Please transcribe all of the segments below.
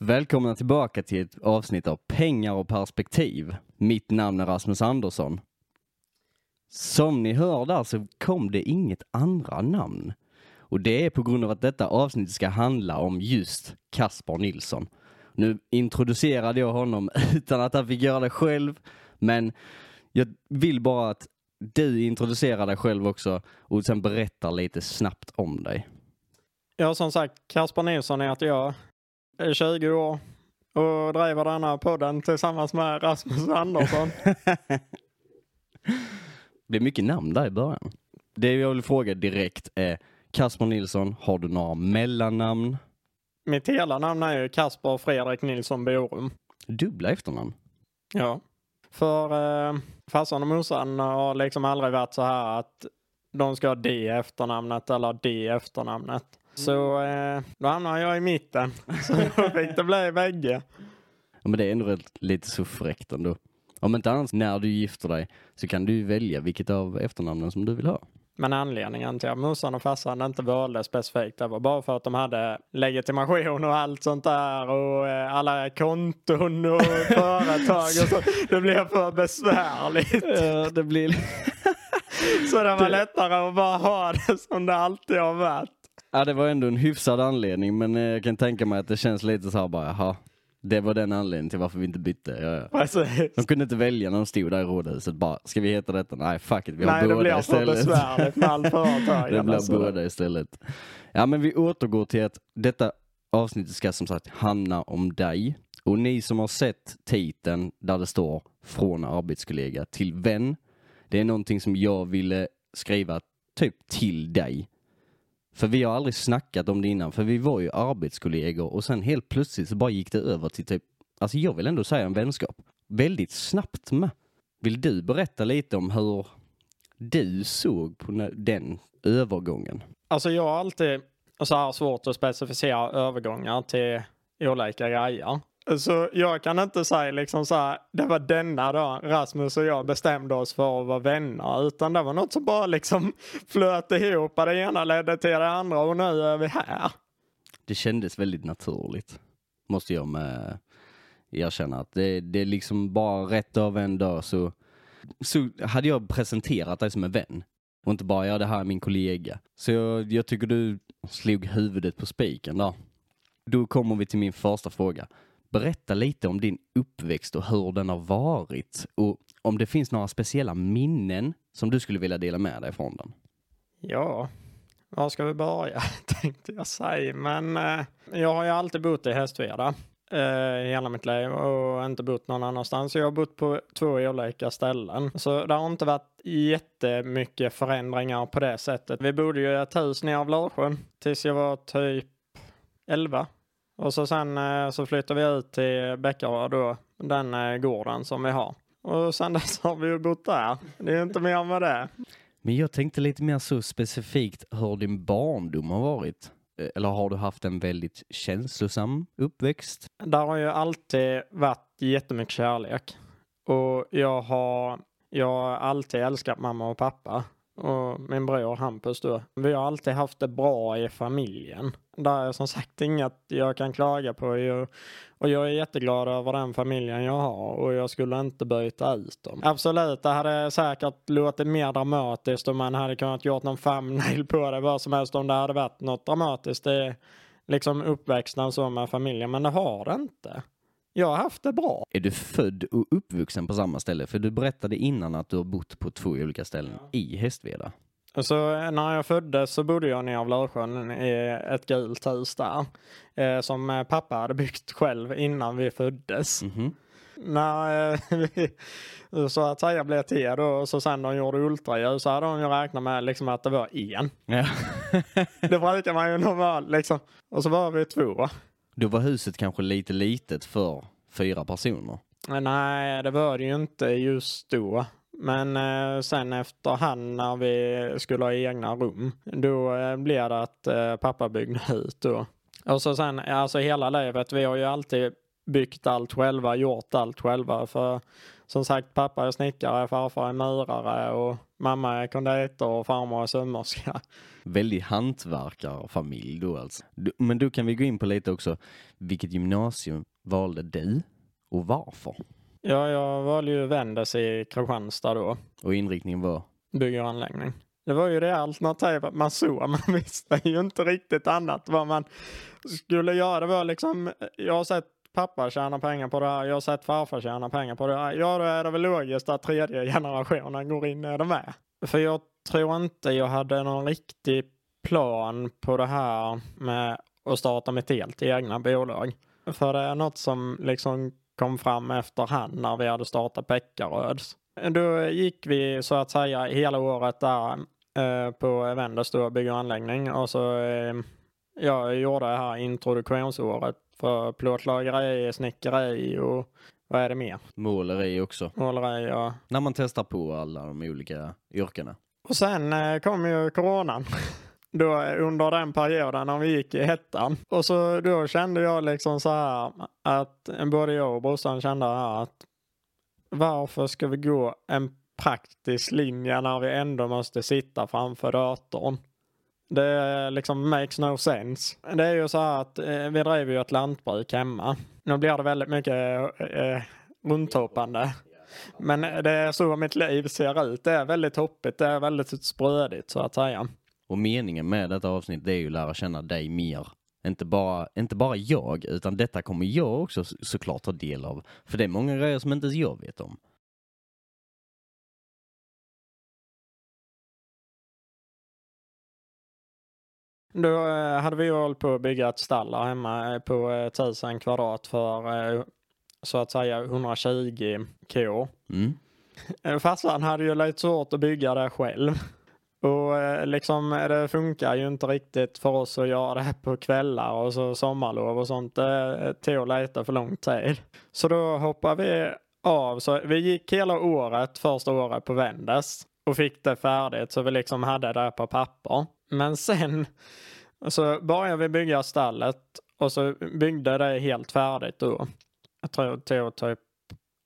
Välkomna tillbaka till ett avsnitt av Pengar och perspektiv. Mitt namn är Rasmus Andersson. Som ni hör där så kom det inget andra namn. Och det är på grund av att detta avsnitt ska handla om just Kaspar Nilsson. Nu introducerade jag honom utan att han fick göra det själv, men jag vill bara att du introducerar dig själv också och sen berättar lite snabbt om dig. Ja, som sagt, Kasper Nilsson heter jag. Är 20 år och driver denna podden tillsammans med Rasmus Andersson. Det blir mycket namn där i början. Det jag vill fråga direkt är Kasper Nilsson, har du några mellannamn? Mitt hela namn är ju Kasper Fredrik Nilsson Borum. Dubbla efternamn? Ja. För eh, farsan och morsan har liksom aldrig varit så här att de ska ha det efternamnet eller det efternamnet. Så eh, då hamnar jag i mitten. Så fick det bli bägge. Ja, men det är ändå lite så fräckt ändå. Om inte annars, när du gifter dig så kan du välja vilket av efternamnen som du vill ha. Men anledningen till att morsan och farsan inte valde specifikt det var bara för att de hade legitimation och allt sånt där och eh, alla konton och företag och så. Det blev för besvärligt. det blir... Så det var lättare att bara ha det som det alltid har varit. Ja, det var ändå en hyfsad anledning, men eh, jag kan tänka mig att det känns lite så här bara, jaha, det var den anledningen till varför vi inte bytte. Ja, ja. Precis. De kunde inte välja när de stod där i rådhuset bara, ska vi heta detta? Nej, fuck it, vi har Nej, det båda för istället. besvärligt med allt det blir alltså. båda istället. Ja, men vi återgår till att detta avsnittet ska som sagt handla om dig. Och ni som har sett titeln där det står från arbetskollega till vän. Det är någonting som jag ville skriva typ till dig. För vi har aldrig snackat om det innan, för vi var ju arbetskollegor och sen helt plötsligt så bara gick det över till typ, alltså jag vill ändå säga en vänskap. Väldigt snabbt med. Vill du berätta lite om hur du såg på den övergången? Alltså jag har alltid så här svårt att specificera övergångar till olika grejer. Så jag kan inte säga liksom så här, det var denna dag Rasmus och jag bestämde oss för att vara vänner. Utan det var något som bara liksom flöt ihop. Det ena ledde till det andra och nu är vi här. Det kändes väldigt naturligt, måste jag med erkänna. Att det, det är liksom bara rätt över en dag så, så hade jag presenterat dig som en vän. Och inte bara, ja det här är min kollega. Så jag, jag tycker du slog huvudet på spiken där. Då kommer vi till min första fråga. Berätta lite om din uppväxt och hur den har varit. Och om det finns några speciella minnen som du skulle vilja dela med dig från den. Ja, var ska vi börja tänkte jag säga. Men eh, jag har ju alltid bott i Hästveda eh, hela mitt liv och inte bott någon annanstans. Jag har bott på två olika ställen. Så det har inte varit jättemycket förändringar på det sättet. Vi bodde ju i ett hus nere av Larsjön tills jag var typ 11. Och så sen eh, så flyttade vi ut till Bäckarö då, den eh, gården som vi har. Och sen dess har vi ju bott där. Det är inte mer med det. Men jag tänkte lite mer så specifikt hur din barndom har varit. Eh, Eller har du haft en väldigt känslosam uppväxt? Där har ju alltid varit jättemycket kärlek. Och jag har, jag har alltid älskat mamma och pappa. Och min bror Hampus då. Vi har alltid haft det bra i familjen. Där är som sagt inget jag kan klaga på. Och jag är jätteglad över den familjen jag har. Och jag skulle inte byta ut dem. Absolut, det hade säkert låtit mer dramatiskt. Och man hade kunnat gjort någon thumbnail på det. Vad som helst om det hade varit något dramatiskt. Det är liksom uppväxten så med familjen. Men det har det inte. Jag har haft det bra. Är du född och uppvuxen på samma ställe? För du berättade innan att du har bott på två olika ställen i Hästveda. Och Så eh, när jag föddes så bodde jag nere av Lörsjön i ett gult hus där. Eh, som eh, pappa hade byggt själv innan vi föddes. Mhm. När eh, vi så att säga blev till då, och så sen de gjorde ultraljud så hade de ju räknat med liksom att det var en. Ja. Det brukar man ju normalt liksom. Och så var vi två. Då var huset kanske lite litet för fyra personer. Eh, nej, det var det ju inte just då. Men eh, sen efterhand när vi skulle ha egna rum, då eh, blev det att eh, pappa byggde ut då. Och så sen, alltså hela livet, vi har ju alltid byggt allt själva, gjort allt själva. För som sagt, pappa är snickare, farfar är murare och mamma är konditor och farmor är sömmerska. Väldigt hantverkarfamilj då alltså. Du, men då kan vi gå in på lite också. Vilket gymnasium valde du och varför? Ja, jag valde ju Vendes i Kristianstad då, Och inriktningen var? bygger och anläggning. Det var ju det alternativet man såg, man visste ju inte riktigt annat vad man skulle göra. Det var liksom, jag har sett pappa tjänar pengar på det här, jag har sett farfar tjäna pengar på det här. Ja, då är det väl logiskt att tredje generationen går in i det med. För jag tror inte jag hade någon riktig plan på det här med att starta mitt helt egna bolag. För det är något som liksom kom fram efterhand när vi hade startat Peckaröds. Då gick vi så att säga hela året där eh, på Vendes då, bygg och anläggning och så eh, jag gjorde det här introduktionsåret för plåtlageri, snickeri och vad är det mer? Måleri också. Måleri och... När man testar på alla de olika yrkena. Och sen eh, kom ju coronan. Då eh, under den perioden när vi gick i hettan. Och så då kände jag liksom så här att både jag och brorsan kände att varför ska vi gå en praktisk linje när vi ändå måste sitta framför datorn? Det liksom makes no sense. Det är ju så här att eh, vi driver ju ett lantbruk hemma. Nu blir det väldigt mycket eh, rundhoppande. Men det är så mitt liv ser ut. Det är väldigt hoppigt. Det är väldigt sprödigt så att säga. Och meningen med detta avsnitt det är ju att lära känna dig mer. Inte bara, inte bara jag, utan detta kommer jag också såklart ta del av. För det är många grejer som inte ens jag vet om. Då eh, hade vi hållit på att bygga ett stall här hemma eh, på eh, 1000 kvadrat för eh, så att säga 120 k. Mm. Eh, Farsan hade ju lite svårt att bygga det själv. Och eh, liksom eh, det funkar ju inte riktigt för oss att göra det här på kvällar och så sommarlov och sånt. Det eh, tog lite för lång tid. Så då hoppade vi av. Så vi gick hela året, första året på Vendes och fick det färdigt så vi liksom hade det på papper. Men sen så började vi bygga stallet och så byggde det helt färdigt då. Jag tror det tog typ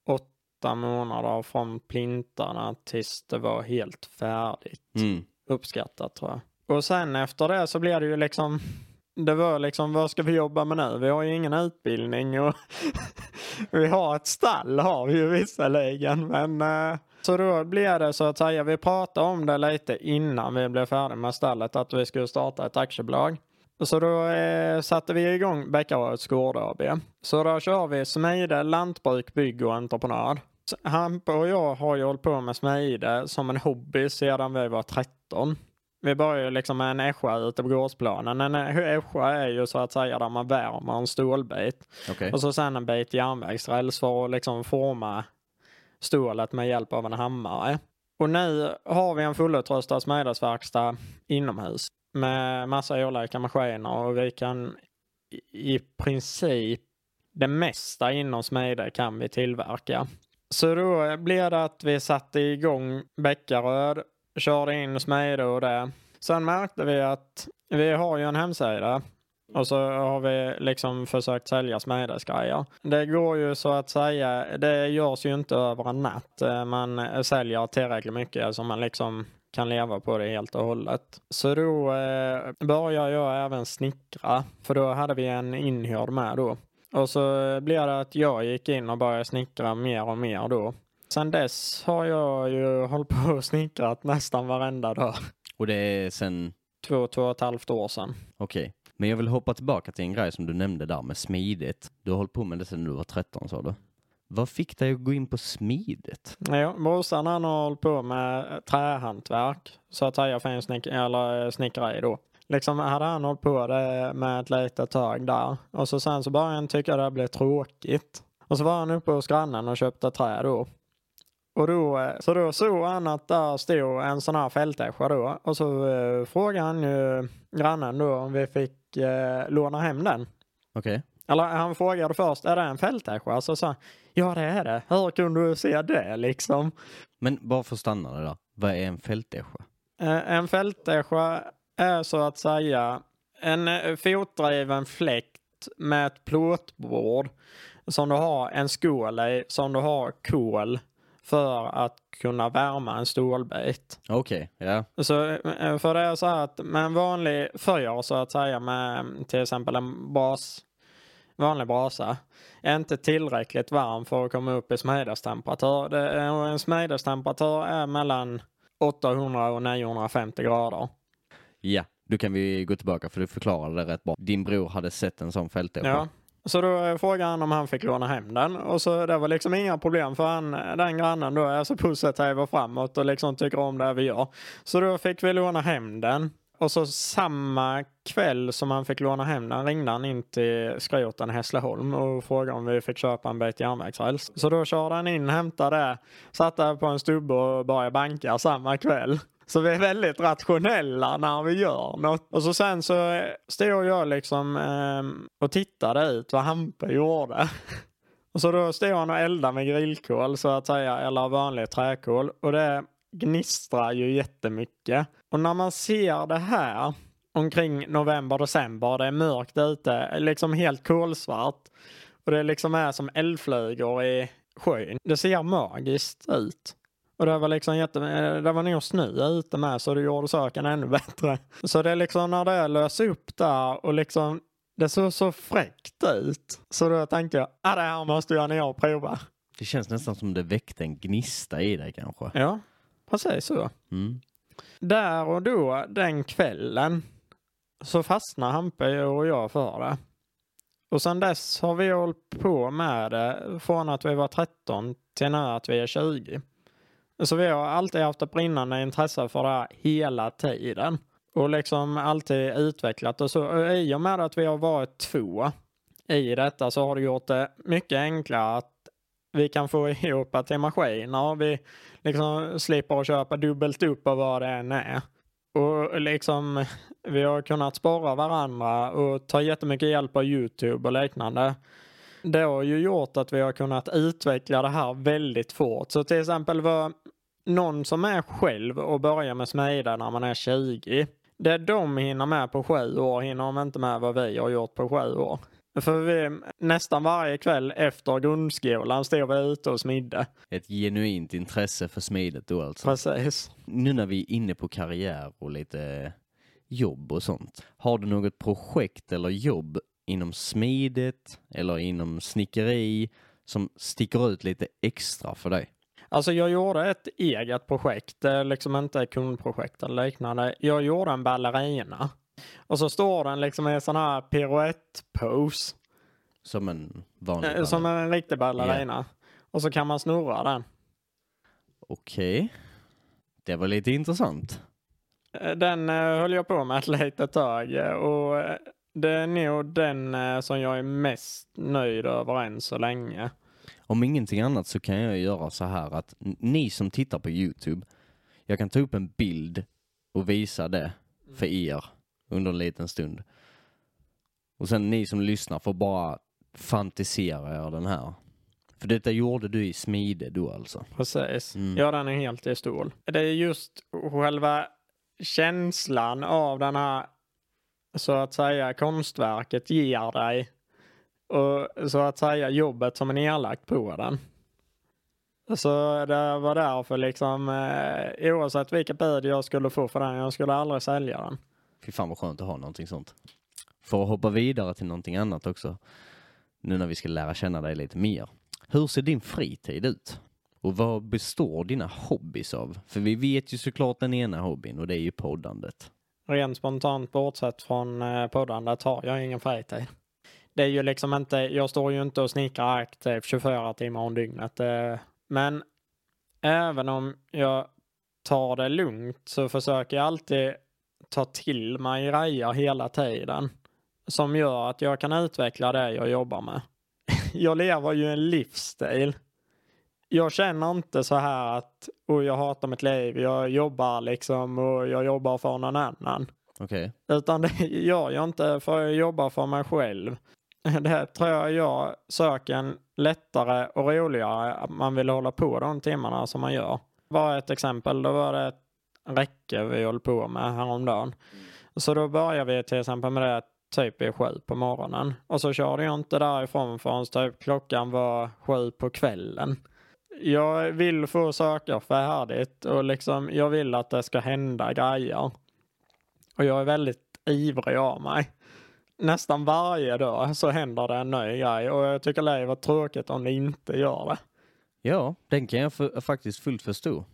åtta månader från plintarna tills det var helt färdigt. Mm. Uppskattat tror jag. Och sen efter det så blev det ju liksom det var liksom, vad ska vi jobba med nu? Vi har ju ingen utbildning och vi har ett stall har vi ju visserligen, men eh, så då blev det så att säga, vi pratade om det lite innan vi blev färdiga med stallet, att vi skulle starta ett aktiebolag. Så då eh, satte vi igång Bäckaröds Gård AB. Så då kör vi smide, lantbruk, bygg och entreprenad. Så Hampa och jag har ju hållit på med smide som en hobby sedan vi var 13. Vi började liksom med en ässja ute på gårdsplanen. En ässja är ju så att säga där man värmer en stålbit. Okej. Och så sen en bit järnvägsräls för att liksom forma stålet med hjälp av en hammare. Och nu har vi en fullutrustad smidesverkstad inomhus med massa olika maskiner och vi kan i- i princip det mesta inom smide kan vi tillverka. Så då blev det att vi satte igång Bäckaröd, körde in smide och det. Sen märkte vi att vi har ju en hemsida och så har vi liksom försökt sälja smidesgrejer. Det går ju så att säga, det görs ju inte över en natt. Eh, Man säljer tillräckligt mycket så man liksom kan leva på det helt och hållet. Så då eh, började jag även snickra, för då hade vi en inhyrd med då. Och så blev det att jag gick in och började snickra mer och mer då. Sen dess har jag ju hållit på och snickrat nästan varenda dag. Och det är sen, Två, två och ett halvt år sedan. okej. Men jag vill hoppa tillbaka till en grej som du nämnde där med smidigt. Du har hållit på med det sedan du var 13 sa du. Vad fick dig att gå in på smidigt? Jo, brorsan han har hållit på med eh, trähantverk, så att säga finsnick eller eh, snickeri då. Liksom hade han hållit på det med ett litet tag där. Och så sen så började han tycka det blev tråkigt. Och så var han uppe hos grannen och köpte trä då. Och då, eh, så då såg han att där stod en sån här fältässja då. Och så eh, frågade han ju grannen då om vi fick eh, låna hem den. Okej. Eller han frågade först, är det en fältässja? Så sa han, ja det är det. Hur kunde du se det liksom? Men bara för att stanna det där. Vad är en fältässja? Eh, En fältässja är så att säga en eh, fotdriven fläkt med ett plåtbord som du har en skål i, som du har kol för att kunna värma en stålbit. Okej, ja. Så, eh, för det är så här att med en vanlig fyr så att säga med till exempel en bas, vanlig brasa är inte tillräckligt varm för att komma upp i är, en smidestemperatur är mellan 800 och 950 grader. Ja, då kan vi gå tillbaka för du förklarade det rätt bra. Din bror hade sett en sån fältåkare. Ja. Så då frågade han om han fick låna hem den och så det var liksom inga problem för han, den grannen då är så positiv och framåt och liksom tycker om det vi gör. Så då fick vi låna hem den och så samma kväll som han fick låna hem den ringde han in till skroten i Hässleholm och frågade om vi fick köpa en bit järnvägsräls. Så då körde han in, hämtade det, satte på en stubbe och började banka samma kväll. Så vi är väldigt rationella när vi gör något. Och så sen så stod jag liksom eh, och tittade ut vad Hampe gjorde. Och så då stod han och eldade med grillkol så att säga, eller vanlig träkol. Och det gnistrar ju jättemycket. Och när man ser det här omkring november, december, det är mörkt ute, liksom helt kolsvart. Och det liksom är som eldflugor i sjön. Det ser magiskt ut. Och det var liksom jätte, det var nog snö ute med så det gjorde saken ännu bättre. Så det är liksom när det lös upp där och liksom det såg så fräckt ut. Så då tänkte jag, ah, det här måste jag och prova. Det känns nästan som det väckte en gnista i dig kanske. Ja, precis så. Mm. Där och då, den kvällen, så fastnade Hampe och jag för det. Och sedan dess har vi hållit på med det från att vi var 13 till nu att vi är 20. Så vi har alltid haft ett brinnande intresse för det här hela tiden. Och liksom alltid utvecklat och så. Och I och med att vi har varit två i detta så har det gjort det mycket enklare att vi kan få ihop till maskiner. Vi liksom slipper att köpa dubbelt upp av vad det än är. Och liksom vi har kunnat spara varandra och ta jättemycket hjälp av Youtube och liknande. Det har ju gjort att vi har kunnat utveckla det här väldigt fort. Så till exempel vad någon som är själv och börjar med smida när man är 20. Det de hinner med på sju år hinner de inte med vad vi har gjort på sju år. För vi, nästan varje kväll efter grundskolan stod vi ute och smidde. Ett genuint intresse för smidet då alltså. Precis. Nu när vi är inne på karriär och lite jobb och sånt. Har du något projekt eller jobb inom smidet eller inom snickeri som sticker ut lite extra för dig? Alltså jag gjorde ett eget projekt, liksom inte kundprojekt eller liknande. Jag gjorde en ballerina. Och så står den liksom i en sån här piruett-pose. Som en vanlig Eh, Som en riktig ballerina. Och så kan man snurra den. Okej. Det var lite intressant. Eh, Den eh, höll jag på med ett litet tag och det är nog den som jag är mest nöjd över än så länge. Om ingenting annat så kan jag göra så här att ni som tittar på Youtube, jag kan ta upp en bild och visa det för er under en liten stund. Och sen ni som lyssnar får bara fantisera er den här. För detta gjorde du i smide då alltså? Precis. Mm. Ja, den är helt i stål. Det är just själva känslan av den här, så att säga, konstverket ger dig och så att säga jobbet som är nedlagt på den. Så det var därför liksom, eh, oavsett vilket bud jag skulle få för den, jag skulle aldrig sälja den. Fy fan vad skönt att ha någonting sånt. För att hoppa vidare till någonting annat också. Nu när vi ska lära känna dig lite mer. Hur ser din fritid ut? Och vad består dina hobbys av? För vi vet ju såklart den ena hobbyn och det är ju poddandet. Rent spontant bortsett från eh, poddandet har jag ingen fritid. Det är ju liksom inte, jag står ju inte och snickrar aktivt 24 timmar om dygnet. eh, Men även om jag tar det lugnt så försöker jag alltid ta till mig grejer hela tiden. Som gör att jag kan utveckla det jag jobbar med. Jag lever ju en livsstil. Jag känner inte så här att och jag hatar mitt liv, jag jobbar liksom och jag jobbar för någon annan. Okej. Utan det gör jag inte för jag jobbar för mig själv. Det tror jag jag söker en lättare och roligare att man vill hålla på de timmarna som man gör. Bara ett exempel, då var det ett räcke vi höll på med häromdagen. Så då började vi till exempel med det typ i sju på morgonen. Och så körde jag inte därifrån förrän typ klockan var sju på kvällen. jag vill få saker färdigt och liksom jag vill att det ska hända grejer. Och jag är väldigt ivrig av mig. Nästan varje dag så händer det en ny grej och jag tycker det var tråkigt om det inte gör det. Ja, den kan jag för, faktiskt fullt förstå.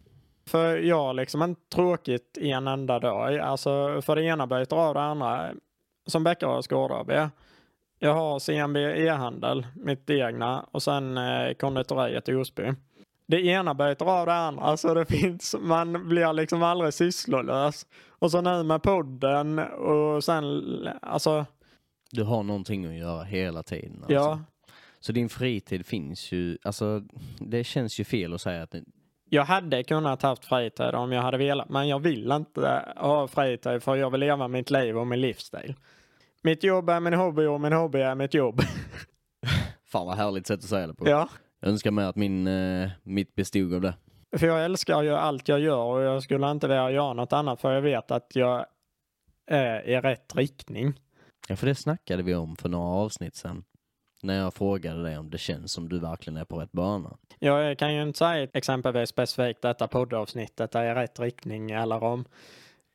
För jag har liksom inte tråkigt en enda dag. Alltså för det ena byter av det andra. Som Bäckares Gård AB. Jag har CMB e-handel, mitt egna, och sen eh, konditoriet i Osby. Det ena byter av det andra, så det finns, man blir liksom aldrig sysslolös. Och så nu med podden och sen, alltså, Du har någonting att göra hela tiden. Alltså. ja. Så din fritid finns ju, alltså det känns ju fel att säga att Jag hade kunnat haft fritid om jag hade velat, men jag vill inte ha fritid för jag vill leva mitt liv och min livsstil. Mitt jobb är min hobby och min hobby är mitt jobb. fan vad härligt sätt att säga det på. ja. Jag önskar med att min, eh, mitt bestod av det. För jag älskar ju allt jag gör och jag skulle inte vilja göra något annat för jag vet att jag är i rätt riktning. Ja, för det snackade vi om för några avsnitt sedan. När jag frågade dig om det känns som du verkligen är på rätt bana. Jag kan ju inte säga exempelvis specifikt detta poddavsnittet är i rätt riktning eller om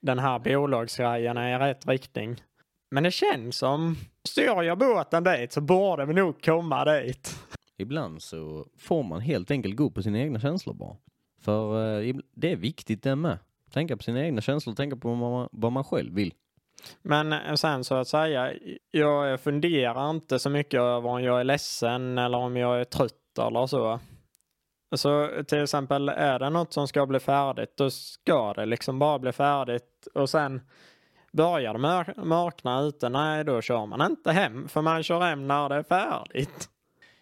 den här bolagsgrejen är i rätt riktning. Men det känns som, styr jag båten dit så borde vi nog komma dit. Ibland så får man helt enkelt gå på sina egna känslor bara. För eh, det är viktigt det med. Tänka på sina egna känslor, tänka på vad man, vad man själv vill. Men eh, sen så att säga, jag funderar inte så mycket över om jag är ledsen eller om jag är trött eller så. Så till exempel är det något som ska bli färdigt, då ska det liksom bara bli färdigt och sen börjar det mör- mörkna ute, nej då kör man inte hem för man kör hem när det är färdigt.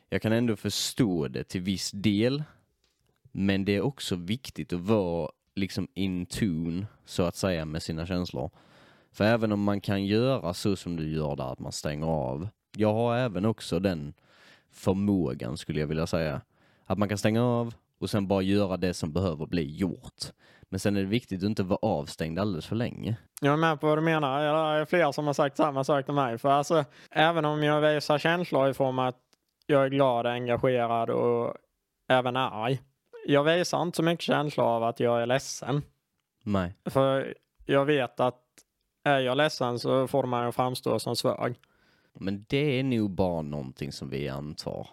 Jag kan ändå förstå det till viss del. Men det är också viktigt att vara liksom in tune, så att säga, med sina känslor. För även om man kan göra så som du gör där, att man stänger av. Jag har även också den förmågan, skulle jag vilja säga. Att man kan stänga av och sen bara göra det som behöver bli gjort. Men sen är det viktigt att inte vara avstängd alldeles för länge. Jag är med på vad du menar. Det är fler som har sagt samma sak till mig. För alltså, även om jag visar känslor i form av att jag är glad, engagerad och även arg. Jag visar inte så mycket känslor av att jag är ledsen. Nej. För jag vet att är jag ledsen så får man ju framstå som svag. Men det är nog bara någonting som vi antar.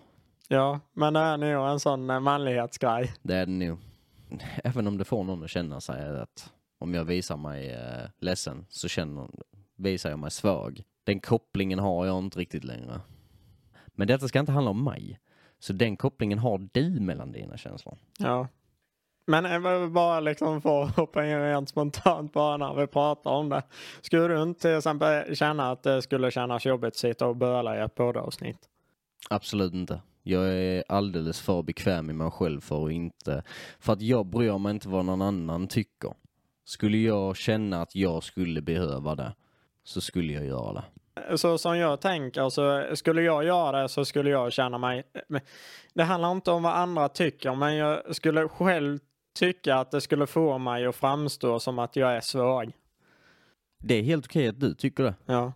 Ja, men det är nog en sån eh, manlighetsgrej. Det är det nog. Även om det får någon att känna sig att om jag visar mig eh, ledsen så känner, visar jag mig svag. Den kopplingen har jag inte riktigt längre. Men detta ska inte handla om mig. Så den kopplingen har du mellan dina känslor. Ja. Men eh, bara liksom att hoppa in rent spontant bara när vi pratar om det. Skulle du inte till exempel känna att det skulle kännas jobbigt att sitta och böla i ett poddavsnitt? Absolut inte. Jag är alldeles för bekväm i mig själv för att inte... För att jag bryr mig inte vad någon annan tycker. Skulle jag känna att jag skulle behöva det så skulle jag göra det. Så som jag tänker så skulle jag göra det så skulle jag känna mig... Det handlar inte om vad andra tycker men jag skulle själv tycka att det skulle få mig att framstå som att jag är svag. Det är helt okej att du tycker det. Ja.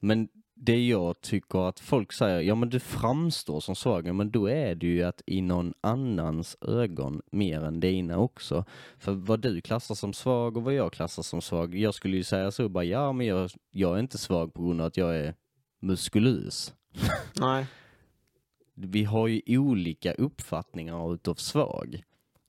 Men det jag tycker att folk säger, ja men du framstår som svag, men då är det ju att i någon annans ögon mer än dina också. För vad du klassar som svag och vad jag klassar som svag, jag skulle ju säga så bara, ja men jag, jag är inte svag på grund av att jag är muskulös. Nej. Vi har ju olika uppfattningar utav svag.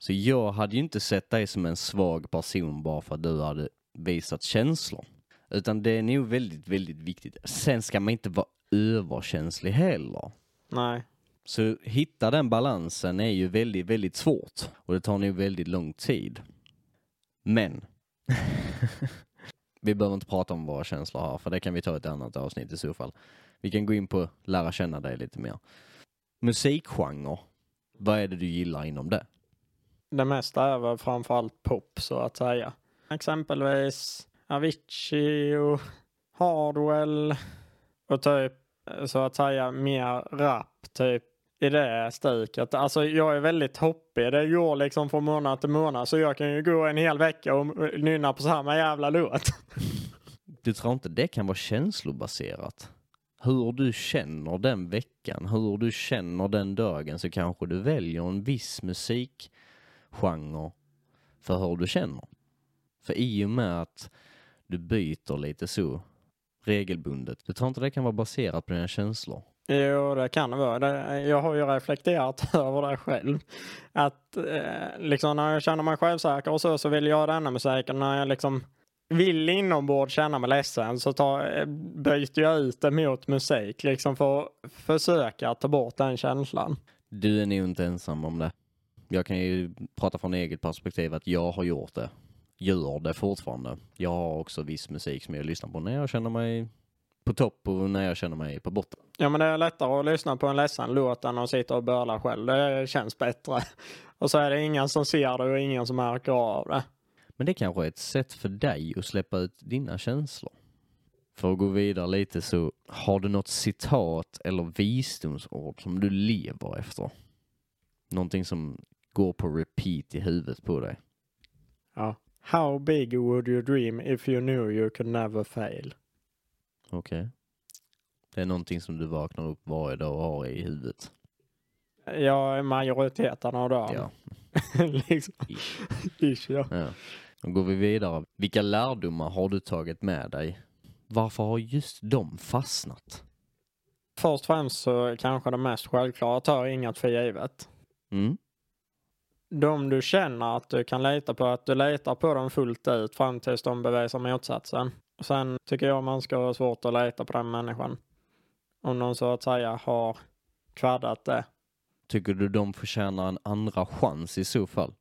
Så jag hade ju inte sett dig som en svag person bara för att du hade visat känslor. Utan det är nog väldigt, väldigt viktigt. Sen ska man inte vara överkänslig heller. Nej. Så hitta den balansen är ju väldigt, väldigt svårt. Och det tar nog väldigt lång tid. Men. vi behöver inte prata om våra känslor här, för det kan vi ta ett annat avsnitt i så fall. Vi kan gå in på lära känna dig lite mer. Musikgenre. Vad är det du gillar inom det? Det mesta är väl framförallt pop så att säga. Exempelvis Avicii och Hardwell och typ så att säga mer rap typ i det stuket. Alltså jag är väldigt hoppig. Det går liksom från månad till månad så jag kan ju gå en hel vecka och nynna på samma jävla låt. Du tror inte det kan vara känslobaserat? hur du känner den veckan, hur du känner den dagen så kanske du väljer en viss musik musikgenre för hur du känner. För i och med att du byter lite så regelbundet, du tror inte det kan vara baserat på dina känslor? Jo, det kan det vara. Jag har ju reflekterat över det själv. Att eh, liksom när jag känner mig självsäker och så, så vill jag denna musiken. När jag liksom vill inombords känna mig ledsen så tar, eh, byter jag ut det mot musik. Liksom för att försöka ta bort den känslan. Du är nog inte ensam om det. Jag kan ju prata från eget perspektiv att jag har gjort det. Gör det fortfarande. Jag har också viss musik som jag lyssnar på när jag känner mig på topp och när jag känner mig på botten. Ja, men det är lättare att lyssna på en ledsen låt än att sitta och böla själv. Det känns bättre. Och så är det ingen som ser det och ingen som märker av det. Men det kanske är ett sätt för dig att släppa ut dina känslor. För att gå vidare lite så, har du något citat eller visdomsord som du lever efter? Någonting som går på repeat i huvudet på dig? Ja. How big would you dream if you knew you could never fail? Okej. Det är någonting som du vaknar upp varje dag och har i huvudet. Ja, majoriteten av dagen. Ja. liksom. Ish. Ish, ja. ja. Då går vi vidare. Vilka lärdomar har du tagit med dig? Varför har just de fastnat? Först och främst så kanske det mest självklara, ta inget för givet. Mm. De du känner att du kan lita på, att du litar på dem fullt ut fram tills de bevisar motsatsen. Sen tycker jag man ska ha svårt att lita på den människan. Om de så att säga har kvaddat det. Tycker du de förtjänar en andra chans i så fall?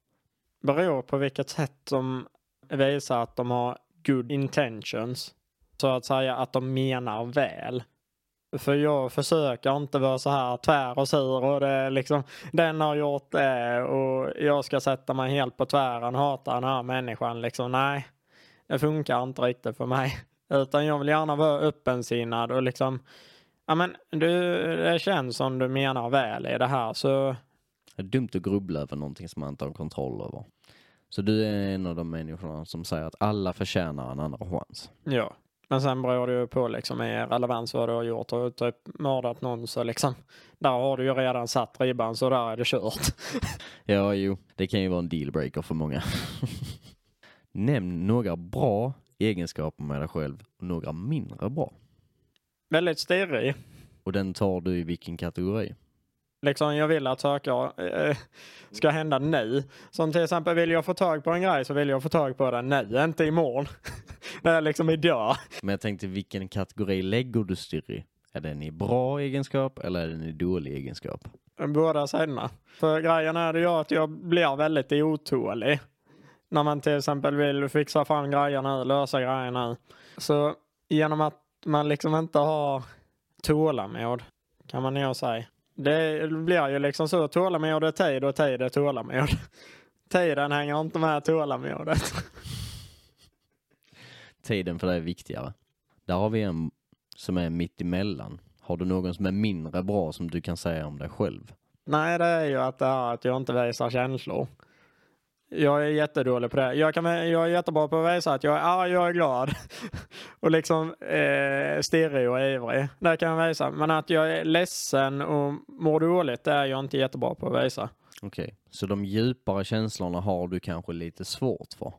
Beror på vilket sätt de visar att de har good intentions. Så att säga att de menar väl. För jag försöker inte vara så här tvär och sur och det är liksom den har gjort det och jag ska sätta mig helt på tvären och hata den här människan liksom. Nej, det funkar inte riktigt för mig. Utan jag vill gärna vara öppensinnad och liksom ja men du, det känns som du menar väl i det här så Det är dumt att grubbla över någonting som man inte har kontroll över. Så du är en av de människorna som säger att alla förtjänar en andra chans. ja. Men sen beror det ju på liksom i relevans vad du har gjort. Har du typ mördat någon så liksom där har du ju redan satt ribban så där är det kört. Ja, jo, det kan ju vara en dealbreaker för många. Nämn några bra egenskaper med dig själv och några mindre bra. Väldigt stirrig. Och den tar du i vilken kategori? Liksom jag vill att saker eh, ska hända nu. Som till exempel vill jag få tag på en grej så vill jag få tag på den nu, inte imorgon. det är liksom idag. Men jag tänkte vilken kategori lägger du styr i? Är den i bra egenskap eller är den i dålig egenskap? Båda sidorna. För grejen är det ju att jag blir väldigt otålig. När man till exempel vill fixa fram grejer nu, lösa grejer nu. Så genom att man liksom inte har tålamod, kan man nog säga. Det blir ju liksom så, tålamod är tid och tid är tålamod. Tiden hänger inte med tålamodet. Tiden för dig är viktigare. Där har vi en som är mitt emellan. Har du någon som är mindre bra som du kan säga om dig själv? Nej, det är ju att, det är att jag inte visar känslor. Jag är jättedålig på det. Jag, kan, jag är jättebra på att visa att jag är arg, jag är glad. och liksom eh, stirrig och ivrig. Det kan jag visa. Men att jag är ledsen och mår dåligt, det är jag inte jättebra på att visa. Okej, så de djupare känslorna har du kanske lite svårt för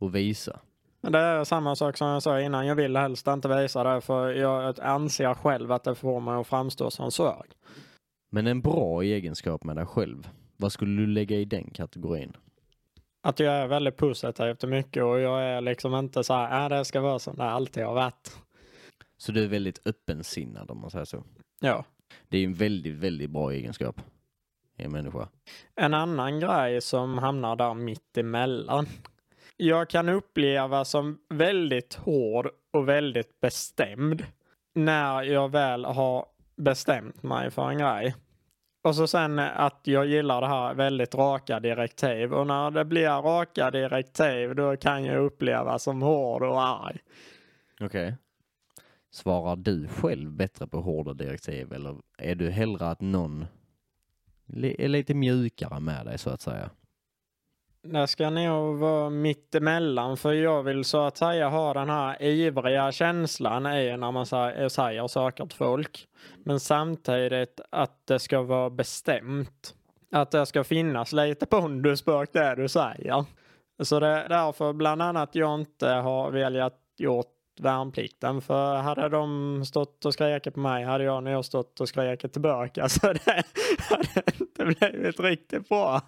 att visa? Det är samma sak som jag sa innan. Jag vill helst inte visa det för jag anser själv att det får mig att framstå som svag. Men en bra egenskap med dig själv, vad skulle du lägga i den kategorin? Att jag är väldigt positiv till mycket och jag är liksom inte så här, äh, det ska vara som det alltid har varit. Så du är väldigt öppensinnad om man säger så. Ja. Det är ju en väldigt, väldigt bra egenskap i en människa. En annan grej som hamnar där mitt emellan. Jag kan uppleva som väldigt hård och väldigt bestämd när jag väl har bestämt mig för en grej. Och så sen att jag gillar det här väldigt raka direktiv. Och när det blir raka direktiv då kan jag uppleva som hård och arg. Okej. Svarar du själv bättre på hårda direktiv eller är du hellre att någon är lite mjukare med dig så att säga? Det ska nog vara mittemellan för jag vill så att säga ha den här ivriga känslan i när man eh, säger saker till folk. Men samtidigt att det ska vara bestämt. Att det ska finnas lite pondus bak det du säger. Så det är därför bland annat jag inte har velat gjort värnplikten. För hade de stått och skrikit på mig hade jag nog stått och skrikit tillbaka. Så det hade inte blivit riktigt bra.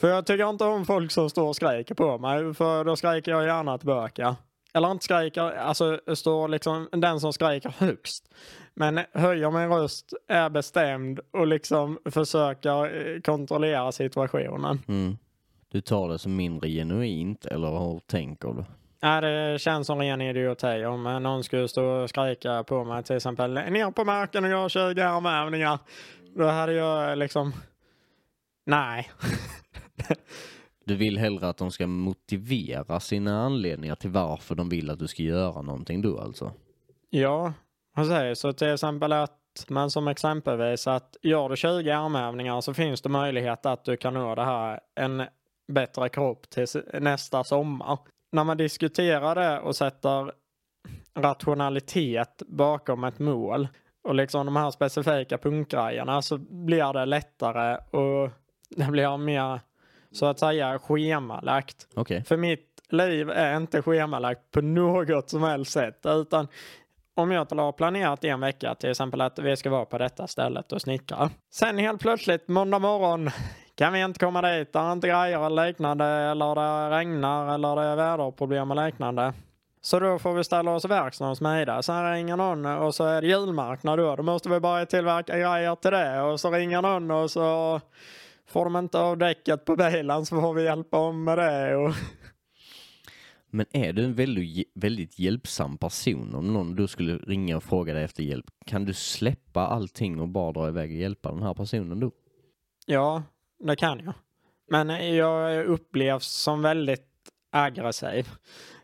För jag tycker inte om folk som står och skriker på mig. För då skriker jag gärna tillbaka. Eller inte skriker, alltså står liksom den som skriker högst. Men höjer min röst, är bestämd och liksom försöker eh, kontrollera situationen. Mm. Du tar det som mindre genuint eller hur tänker du? Ja, det känns som ren idioti om någon skulle stå och skrika på mig till exempel ner på marken och gör 20 armhävningar. Då hade jag liksom, nej. Du vill hellre att de ska motivera sina anledningar till varför de vill att du ska göra någonting då alltså? Ja, precis. Så till exempel att man som exempelvis att gör du 20 armhävningar så finns det möjlighet att du kan nå det här en bättre kropp till nästa sommar. När man diskuterar det och sätter rationalitet bakom ett mål och liksom de här specifika punktgrejerna så blir det lättare och det blir mer så att säga schemalagt. Okej. För mitt liv är inte schemalagt på något som helst sätt. Utan om jag har planerat en vecka till exempel att vi ska vara på detta stället och snickra. Sen helt plötsligt måndag morgon kan vi inte komma dit. Det är inte grejer eller liknande eller det regnar eller det är väderproblem och liknande. Så då får vi ställa oss i verkstaden hos Mida. Sen ringer någon och så är det julmarknad då. Då måste vi börja tillverka grejer till det. Och så ringer någon och så får de inte av däcket på bilen så får vi hjälpa om med det. Och Men är du en väldigt, väldigt hjälpsam person om någon du skulle ringa och fråga dig efter hjälp? Kan du släppa allting och bara dra iväg och hjälpa den här personen då? Ja, det kan jag. Men eh, jag upplevs som väldigt aggressiv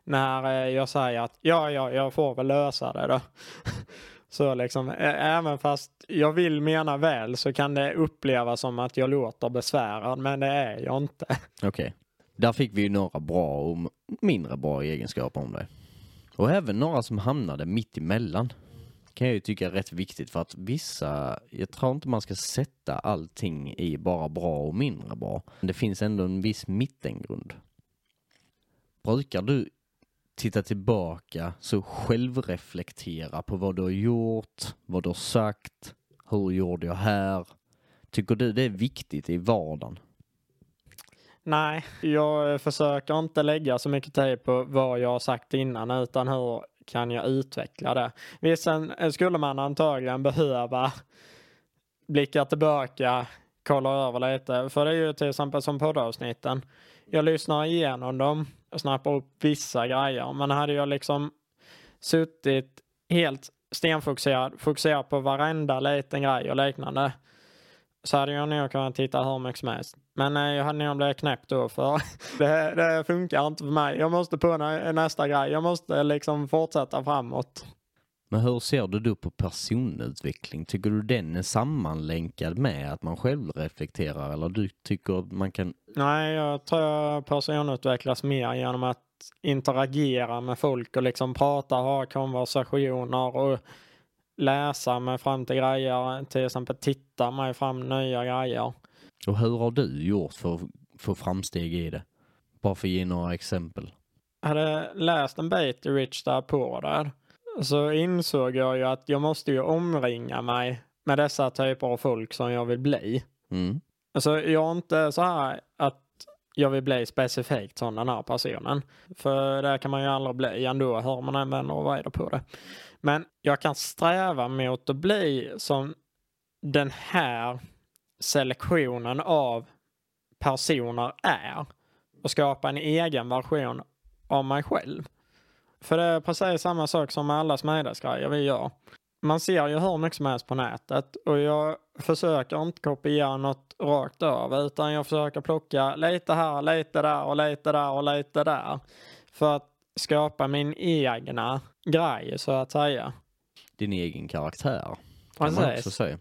när eh, jag säger att ja, ja, jag får väl lösa det då. Så liksom, även fast jag vill mena väl så kan det upplevas som att jag låter besvärad, men det är jag inte. Okej. Där fick vi ju några bra och mindre bra egenskaper om dig. Och även några som hamnade mitt emellan. Kan jag ju tycka är rätt viktigt för att vissa, jag tror inte man ska sätta allting i bara bra och mindre bra. Men det finns ändå en viss mittengrund. Brukar du titta tillbaka, så självreflektera på vad du har gjort, vad du har sagt, hur gjorde jag här? Tycker du det är viktigt i vardagen? Nej, jag försöker inte lägga så mycket tid på vad jag har sagt innan utan hur kan jag utveckla det. Visst, sen eh, skulle man antagligen behöva blicka tillbaka, kolla över lite. För det är ju till exempel som poddavsnitten. Jag lyssnar igenom dem och snappar upp vissa grejer. Men hade jag liksom suttit helt stenfokuserad, fokuserad på varenda liten grej och liknande så hade jag nog kunnat titta hur mycket som helst. Men eh, jag hade nog blivit knäppt då för det, det funkar inte för mig. Jag måste på nä, nästa grej. Jag måste liksom fortsätta framåt. Men hur ser du då på personutveckling? Tycker du den är sammanlänkad med att man själv reflekterar eller du tycker att man kan... Nej, jag tror jag personutvecklas mer genom att interagera med folk och liksom prata, ha konversationer och läsa mig fram till grejer. Till exempel titta mig fram nya grejer. Och hur har du gjort för att få framsteg i det? Bara för att ge några exempel. Jag hade läst en bit i Rich Dad Poor där. Så insåg jag ju att jag måste ju omringa mig med dessa typer av folk som jag vill bli. Mm. Alltså jag är inte så här att jag vill bli specifikt som den här personen. För det kan man ju aldrig bli ändå, hör man än vänner och vrider på det. Men jag kan sträva mot att bli som den här selektionen av personer är. Och skapa en egen version av mig själv. För det är precis samma sak som med alla smidesgrejer vi gör. Man ser ju hur mycket som helst på nätet och jag försöker inte kopiera något rakt över utan jag försöker plocka lite här, lite där och lite där och lite där. För att skapa min egna grej så att säga. Din egen karaktär. Kan man också Precis. säga.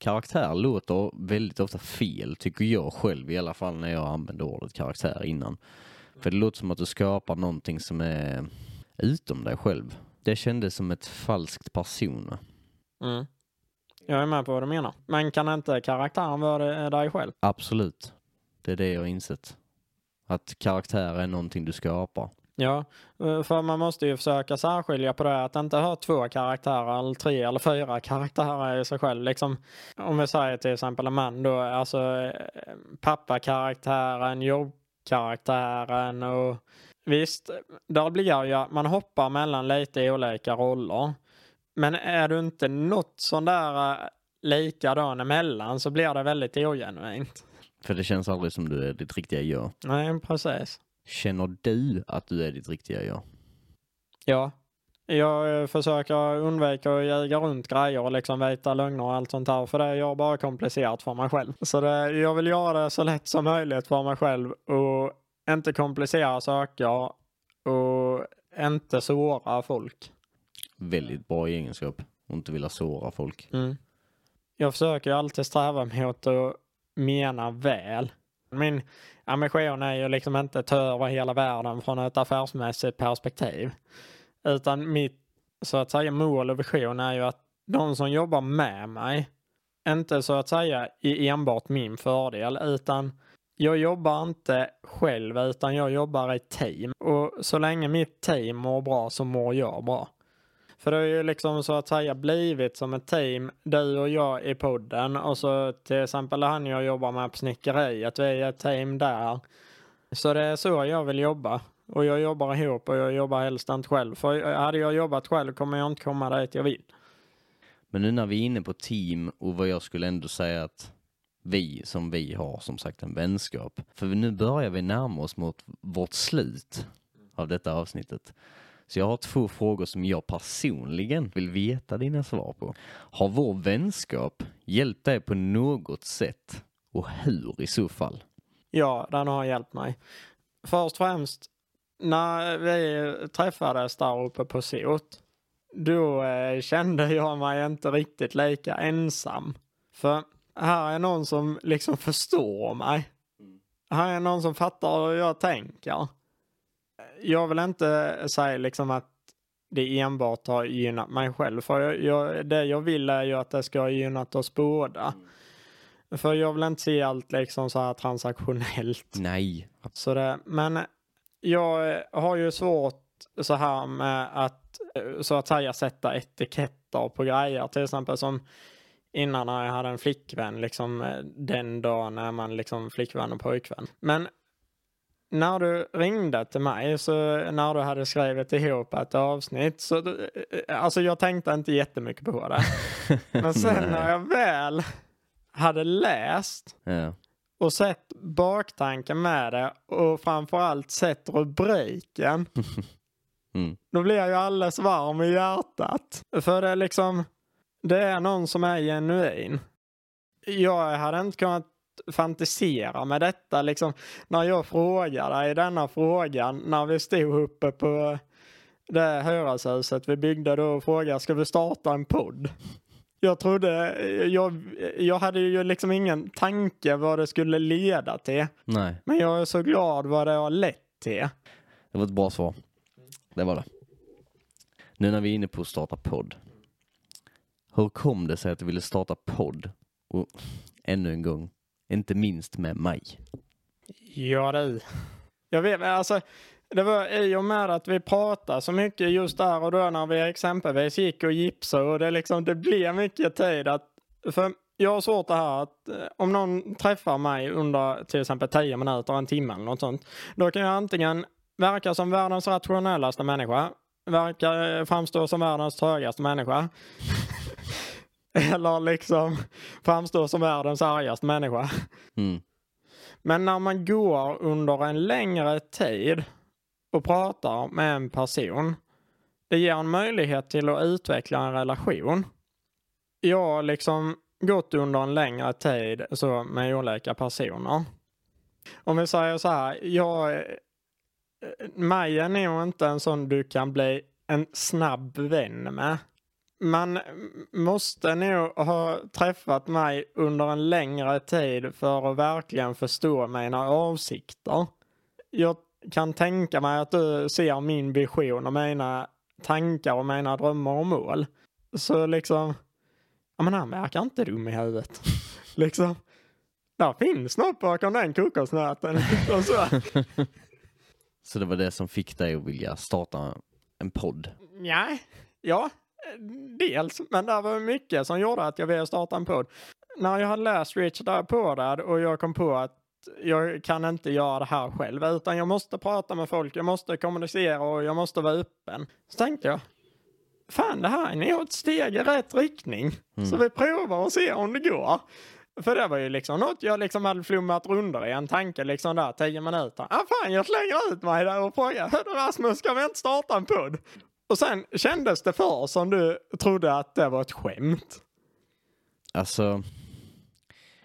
Karaktär låter väldigt ofta fel, tycker jag själv i alla fall när jag använder ordet karaktär innan. För det låter som att du skapar någonting som är utom dig själv. Det kändes som ett falskt person. Mm. Jag är med på vad du menar. Men kan inte karaktären vara dig själv? Absolut. Det är det jag har insett. Att karaktär är någonting du skapar. Ja, eh, för man måste ju försöka särskilja på det att inte ha två karaktärer eller tre eller fyra karaktärer i sig själv. Liksom, om vi säger till exempel en man då, alltså eh, pappakaraktären, jobbkaraktären och visst, där blir ju att man hoppar mellan lite olika roller. Men är du inte något sån där eh, likadan emellan så blir det väldigt ogenuint. För det känns aldrig som du är ditt riktiga jag. Nej, precis. Känner du att du är ditt riktiga jag? Ja. Jag eh, försöker undvika att ljuga runt grejer och liksom veta lögner och allt sånt här. För det gör bara komplicerat för mig själv. Så det, jag vill göra det så lätt som möjligt för mig själv och inte komplicera saker och inte såra folk. Väldigt bra egenskap. Och inte vilja såra folk. Mm. Jag försöker ju alltid sträva mot att mena väl. Min ambition är ju liksom inte att ta över hela världen från ett affärsmässigt perspektiv. Utan mitt så att säga mål och vision är ju att de som jobbar med mig inte så att säga i enbart min fördel utan jag jobbar inte själv utan jag jobbar i team. Och så länge mitt team mår bra så mår jag bra. För det har ju liksom så att säga blivit som ett team, du och jag i podden och så till exempel han jag jobbar med på snickeriet, vi är ett team där. Så det är så jag vill jobba. Och jag jobbar ihop och jag jobbar helst inte själv. För hade jag jobbat själv kommer jag inte komma dit jag vill. Men nu när vi är inne på team och vad jag skulle ändå säga att vi som vi har som sagt en vänskap. För nu börjar vi närma oss mot vårt slut av detta avsnittet. Så jag har två frågor som jag personligen vill veta dina svar på. Har vår vänskap hjälpt dig på något sätt? Och hur i så fall? Ja, den har hjälpt mig. Först och främst, när vi träffades där uppe på Sot, då eh, kände jag mig inte riktigt lika ensam. För här är någon som liksom förstår mig. Här är någon som fattar hur jag tänker. Jag vill inte säga liksom att det enbart har gynnat mig själv. För jag, jag, det jag vill är ju att det ska ha gynnat oss båda. För jag vill inte se allt liksom så här transaktionellt. Nej. Så det, men jag har ju svårt så här med att så att säga sätta etiketter på grejer. Till exempel som innan när jag hade en flickvän, liksom eh, den dagen när man liksom flickvän och pojkvän. Men när du ringde till mig, så när du hade skrivit ihop ett avsnitt, så eh, alltså jag tänkte inte jättemycket på det. Men sen när jag väl hade läst Ja. och sett baktanken med det och framförallt sett rubriken. Mm. Då blir jag ju alldeles varm i hjärtat. För det är liksom, det är någon som är genuin. Jag hade inte kunnat fantisera med detta liksom när jag frågade dig denna frågan när vi stod uppe på det hyreshuset vi byggde då och frågade ska vi starta en podd? Jag trodde, jag, jag hade ju liksom ingen tanke vad det skulle leda till. Nej, Men jag är så glad vad det har lett till. det var ett bra svar. Det var det. Nu när vi är inne på att starta podd. Hur kom det sig att du ville starta podd? Och ännu en gång, inte minst med mig. Ja du. Jag vet, alltså det var i och med att vi pratade så mycket just där och då när vi exempelvis gick och gipsade och det liksom, det blev mycket tid att, för jag har svårt det här att eh, om någon träffar mig under till exempel 10 minuter, en timme eller något sånt, då kan jag antingen verka som världens rationellaste människa, verka eh, framstå som världens trögaste människa, eller liksom framstå som världens argaste människa. Mm. Men när man går under en längre tid och pratar med en person, det ger en möjlighet till att utveckla en relation. Jag har liksom gått under en längre tid så med olika personer. Om vi säger så här, jag, mig är nog inte en sån du kan bli en snabb vän med. Man måste nog ha träffat mig under en längre tid för att verkligen förstå mina avsikter. Jag kan tänka mig att du ser min vision och mina tankar och mina drömmar och mål. Så liksom, ja men han verkar inte dum i huvudet. liksom, där finns något bakom den kokosnöten. så. Så det var det som fick dig att vilja starta en podd? Ja, ja, dels. Men det var mycket som gjorde att jag ville starta en podd. När jag hade läst Rich Dad Poor Dad och jag kom på att jag kan inte göra det här själv utan jag måste prata med folk, jag måste kommunicera och jag måste vara öppen. Så tänkte jag, fan det här är ett steg i rätt riktning. Mm. Så vi provar och ser om det går. För det var ju liksom något jag liksom hade flummat runder i en tanke liksom där tio minuter. Ah, fan jag slänger ut mig där och frågar, Rasmus ska vi inte starta en podd? Och sen kändes det för som du trodde att det var ett skämt. Alltså,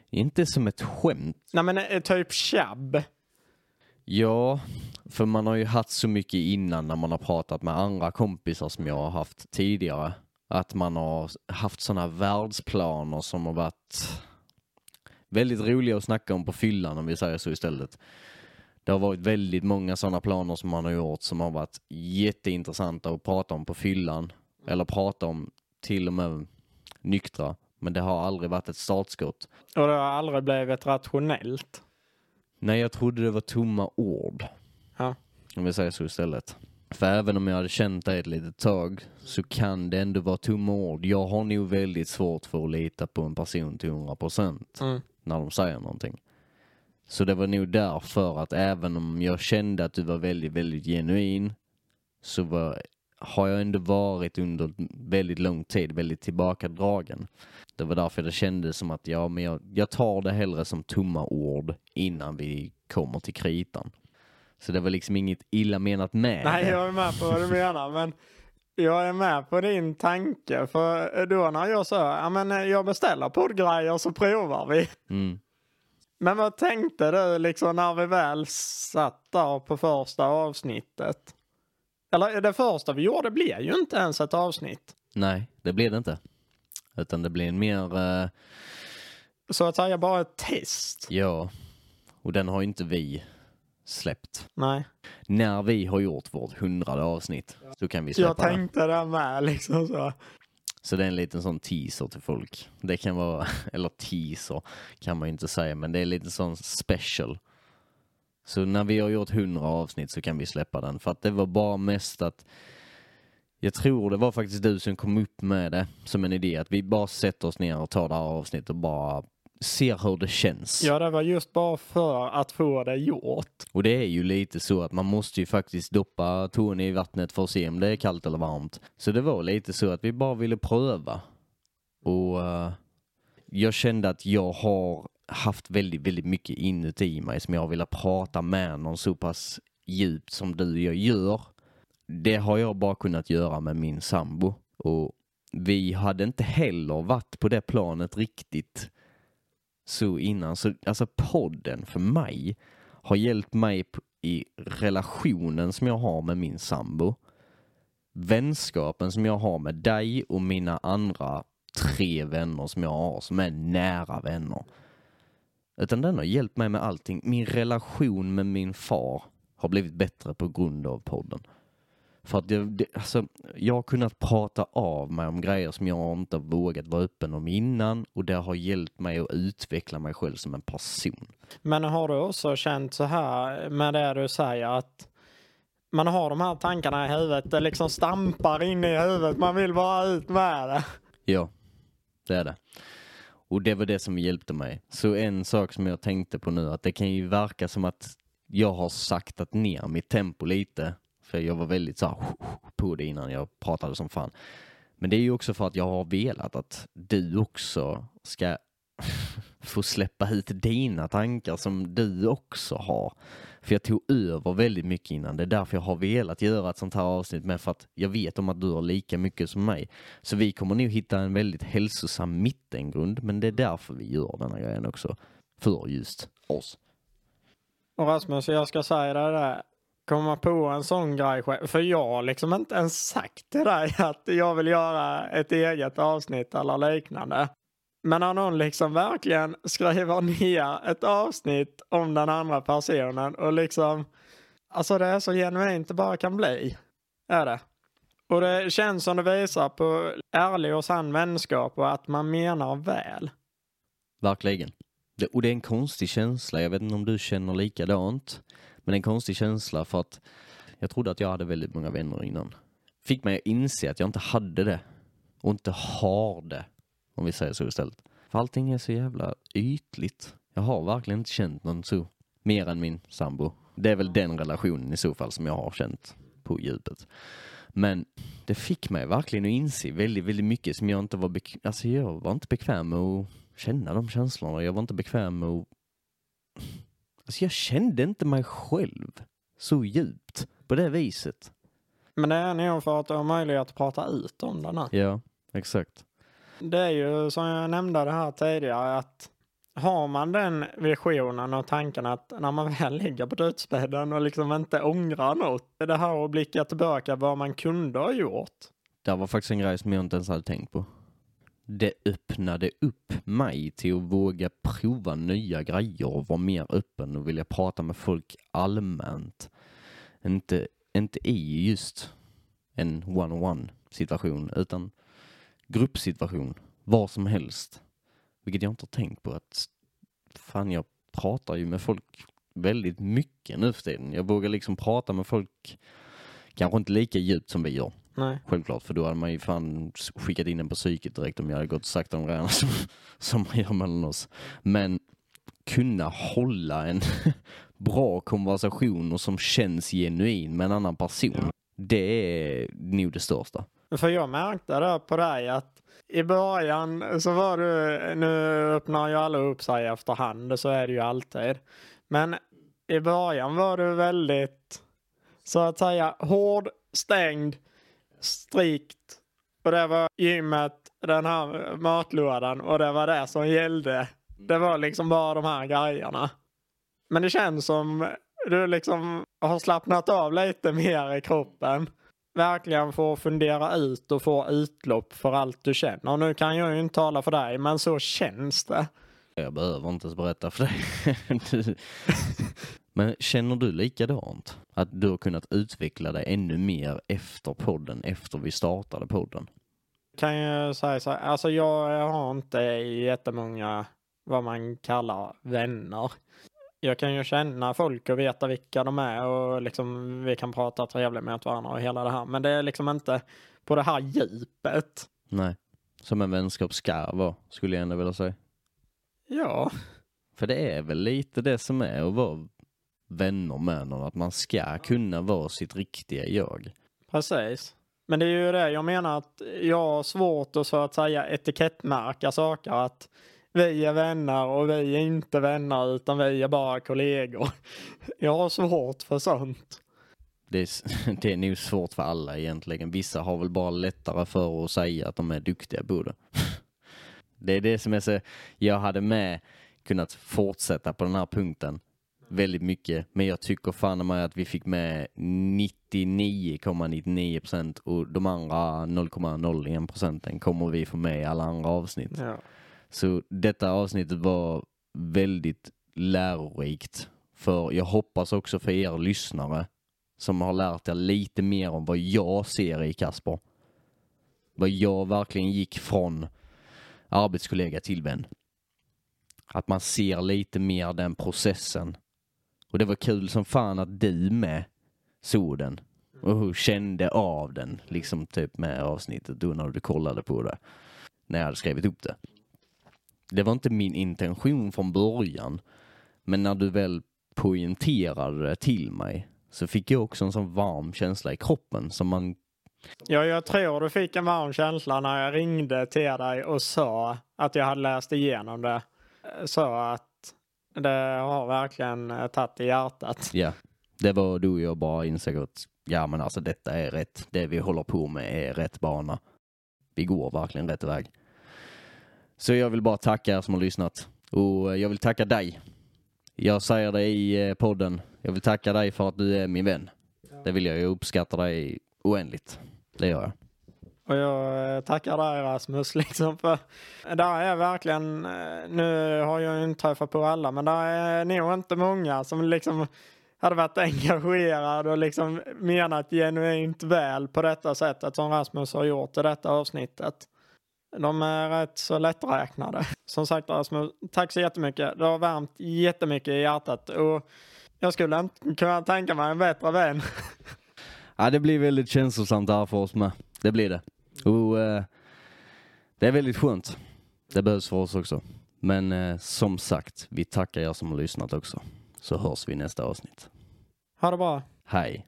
inte som ett skämt. Nej men eh, typ tjabb. Ja, för man har ju haft så mycket innan när man har pratat med andra kompisar som jag har haft tidigare. Att man har haft sådana världsplaner som har varit väldigt roliga att snacka om på fyllan om vi säger så istället. Det har varit väldigt många sådana planer som man har gjort som har varit jätteintressanta att prata om på fyllan. Eller prata om till och med nyktra. Men det har aldrig varit ett startskott. Och det har aldrig blivit rationellt. Nej, jag trodde det var tomma ord. Ja. Om vi säger så istället. För även om jag hade känt dig ett litet tag så kan det ändå vara tomma ord. Jag har nog väldigt svårt för att lita på en person till 100 procent Mm. när de säger någonting. Så det var nog därför att även om jag kände att du var väldigt, väldigt genuin så var, har jag ändå varit under väldigt lång tid väldigt tillbakadragen. Det var därför det kändes som att ja, men jag, jag tar det hellre som tomma ord innan vi kommer till kritan. Så det var liksom inget illa menat med Nej, det. jag är med på vad du menar, men jag är med på din tanke. För då när jag sa, ja men jag beställer poddgrejer så provar vi. Mm. Men vad tänkte du liksom när vi väl satt där på första avsnittet? Eller det första vi gjorde blev ju inte ens ett avsnitt. Nej, det blev det inte. Utan det blev en mer, eh, Så att säga bara ett test. ja, och den har ju inte vi släppt. Nej, När vi har gjort vårt hundrade avsnitt så kan vi släppa jag tänkte det med liksom så. Så det är en liten sån teaser till folk. Det kan vara, eller teaser kan man ju inte säga, men det är lite sån special. Så när vi har gjort hundra avsnitt så kan vi släppa den. För att det var bara mest att jag tror det var faktiskt du som kom upp med det som en idé. Att vi bara sätter oss ner och tar det här avsnittet och bara ser hur det känns. Ja, det var just bara för att få det gjort. Och det är ju lite så att man måste ju faktiskt doppa tån i vattnet för att se om det är kallt eller varmt. Så det var lite så att vi bara ville pröva. Och eh, jag kände att jag har haft väldigt, väldigt mycket inuti mig som jag velat prata med någon så pass djupt som du jag gör. Det har jag bara kunnat göra med min sambo. Och vi hade inte heller varit på det planet riktigt så innan. Så alltså podden för mig har hjälpt mig i relationen som jag har med min sambo. Vänskapen som jag har med dig och mina andra tre vänner som jag har som är nära vänner. Utan den har hjälpt mig med allting. Min relation med min far har blivit bättre på grund av podden. För att det, det, alltså, jag har kunnat prata av mig om grejer som jag inte vågat vara öppen om innan och det har hjälpt mig att utveckla mig själv som en person. Men har du också känt så här med det du säger att man har de här tankarna i huvudet, det liksom stampar in i huvudet, man vill bara ut med det. Ja, det är det. Och det var det som hjälpte mig. Så en sak som jag tänkte på nu, att det kan ju verka som att jag har saktat ner mitt tempo lite. För jag var väldigt så här på det innan jag pratade som fan. Men det är ju också för att jag har velat att du också ska få släppa ut dina tankar som du också har. För jag tog över väldigt mycket innan. Det är därför jag har velat göra ett sånt här avsnitt med för att jag vet om att du har lika mycket som mig. Så vi kommer nog hitta en väldigt hälsosam mittengrund, men det är därför vi gör denna grejen också. För just oss. Och Rasmus, jag ska säga det där komma på en sån grej själv. För jag har liksom inte ens sagt till dig att jag vill göra ett eget avsnitt eller liknande. Men när någon liksom verkligen skriver ner ett avsnitt om den andra personen och liksom, alltså det är så genuint det bara kan bli. Är det. Och det känns som det visar på ärlig och sann vänskap och att man menar väl. Verkligen. Det, och det är en konstig känsla. Jag vet inte om du känner likadant. Men det är en konstig känsla för att jag trodde att jag hade väldigt många vänner innan. Fick mig att inse att jag inte hade det. Och inte har det. Om vi säger så istället. För allting är så jävla ytligt. Jag har verkligen inte känt någon så. Mer än min sambo. Det är väl den relationen i så fall som jag har känt på djupet. Men det fick mig verkligen att inse väldigt, väldigt mycket som jag inte var bekväm Alltså jag var inte bekväm med att känna de känslorna. Jag var inte bekväm med att... Alltså jag kände inte mig själv så djupt på det viset. Men det är nog för att du har möjlighet att prata ut om den här. Ja, exakt. Det är ju som jag nämnde det här tidigare att har man den visionen och tanken att när man väl ligger på dödsbädden och liksom inte ångrar något, det här att blicka tillbaka vad man kunde ha gjort. Det var faktiskt en grej som jag inte ens hade tänkt på. Det öppnade upp mig till att våga prova nya grejer och vara mer öppen och vilja prata med folk allmänt. Inte, inte i just en one-on-one situation utan gruppsituation, var som helst. Vilket jag inte har tänkt på att fan jag pratar ju med folk väldigt mycket nu för tiden. Jag vågar liksom prata med folk kanske inte lika djupt som vi gör. Nej. Självklart, för då hade man ju fan skickat in den på psyket direkt om jag hade gått och sagt de grejerna som, som man gör mellan oss. Men kunna hålla en bra konversation och som känns genuin med en annan person. Det är nog det största. För jag märkte det på dig att i början så var du, nu öppnar ju alla upp sig efterhand, så är det ju alltid. Men i början var du väldigt, så att säga, hård, stängd, strikt. Och det var gymmet, den här matlådan och det var det som gällde. Det var liksom bara de här grejerna. Men det känns som du liksom har slappnat av lite mer i kroppen verkligen få fundera ut och få utlopp för allt du känner. Och nu kan jag ju inte tala för dig, men så känns det. Jag behöver inte ens berätta för dig. men känner du likadant? Att du har kunnat utveckla dig ännu mer efter podden, efter vi startade podden? Kan jag säga så här, alltså jag har inte jättemånga vad man kallar vänner jag kan ju känna folk och veta vilka de är och liksom vi kan prata trevligt med varandra och hela det här. Men det är liksom inte på det här djupet. Nej, som en vänskap ska vara, skulle jag ändå vilja säga. Ja. För det är väl lite det som är att vara vänner med någon, att man ska kunna vara sitt riktiga jag. Precis. Men det är ju det jag menar att jag har svårt att så att säga etikettmärka saker. Att vi är vänner och vi är inte vänner utan vi är bara kollegor. Jag har svårt för sånt. Det är, det är nog svårt för alla egentligen. Vissa har väl bara lättare för att säga att de är duktiga på det. Det är det som är så, jag hade med kunnat fortsätta på den här punkten väldigt mycket, men jag tycker fan med att vi fick med 99,99 procent ,99 och de andra 0,01 procenten kommer vi få med i alla andra avsnitt. Ja. Så detta avsnittet var väldigt lärorikt. För jag hoppas också för er lyssnare som har lärt er lite mer om vad jag ser i Kasper. Vad jag verkligen gick från arbetskollega till vän. Att man ser lite mer den processen. Och det var kul som fan att du med såg den och kände av den, liksom typ med avsnittet då när du kollade på det. När jag hade skrivit upp det. Det var inte min intention från början. Men när du väl poängterade det till mig så fick jag också en sån varm känsla i kroppen som man... Ja, jag tror du fick en varm känsla när jag ringde till dig och sa att jag hade läst igenom det. Så att det har verkligen tagit i hjärtat. Ja, det var då jag bara insåg att ja, men alltså detta är rätt. Det vi håller på med är rätt bana. Vi går verkligen rätt väg. Så jag vill bara tacka er som har lyssnat. Och jag vill tacka dig, Jag säger det i eh, podden. Jag vill tacka dig för att du är min vän. Det vill jag. Jag uppskattar dig oändligt. Det gör jag. Och jag eh, tackar dig Rasmus liksom för där är verkligen, eh, nu har jag ju inte träffat på alla, men där är nog inte många som liksom hade varit engagerad och liksom menat genuint väl på detta sättet som Rasmus har gjort i detta avsnittet. De är rätt så lätträknade. Som sagt Rasmus, tack så jättemycket. Det har värmt jättemycket i hjärtat och jag skulle inte kunna tänka mig en bättre vän. Ja, det blir väldigt känslosamt här för oss med. Det blir det. Och eh, det är väldigt skönt. Det behövs för oss också. Men eh, som sagt, vi tackar er som har lyssnat också. Så hörs vi i nästa avsnitt. Ha det bra. Hej!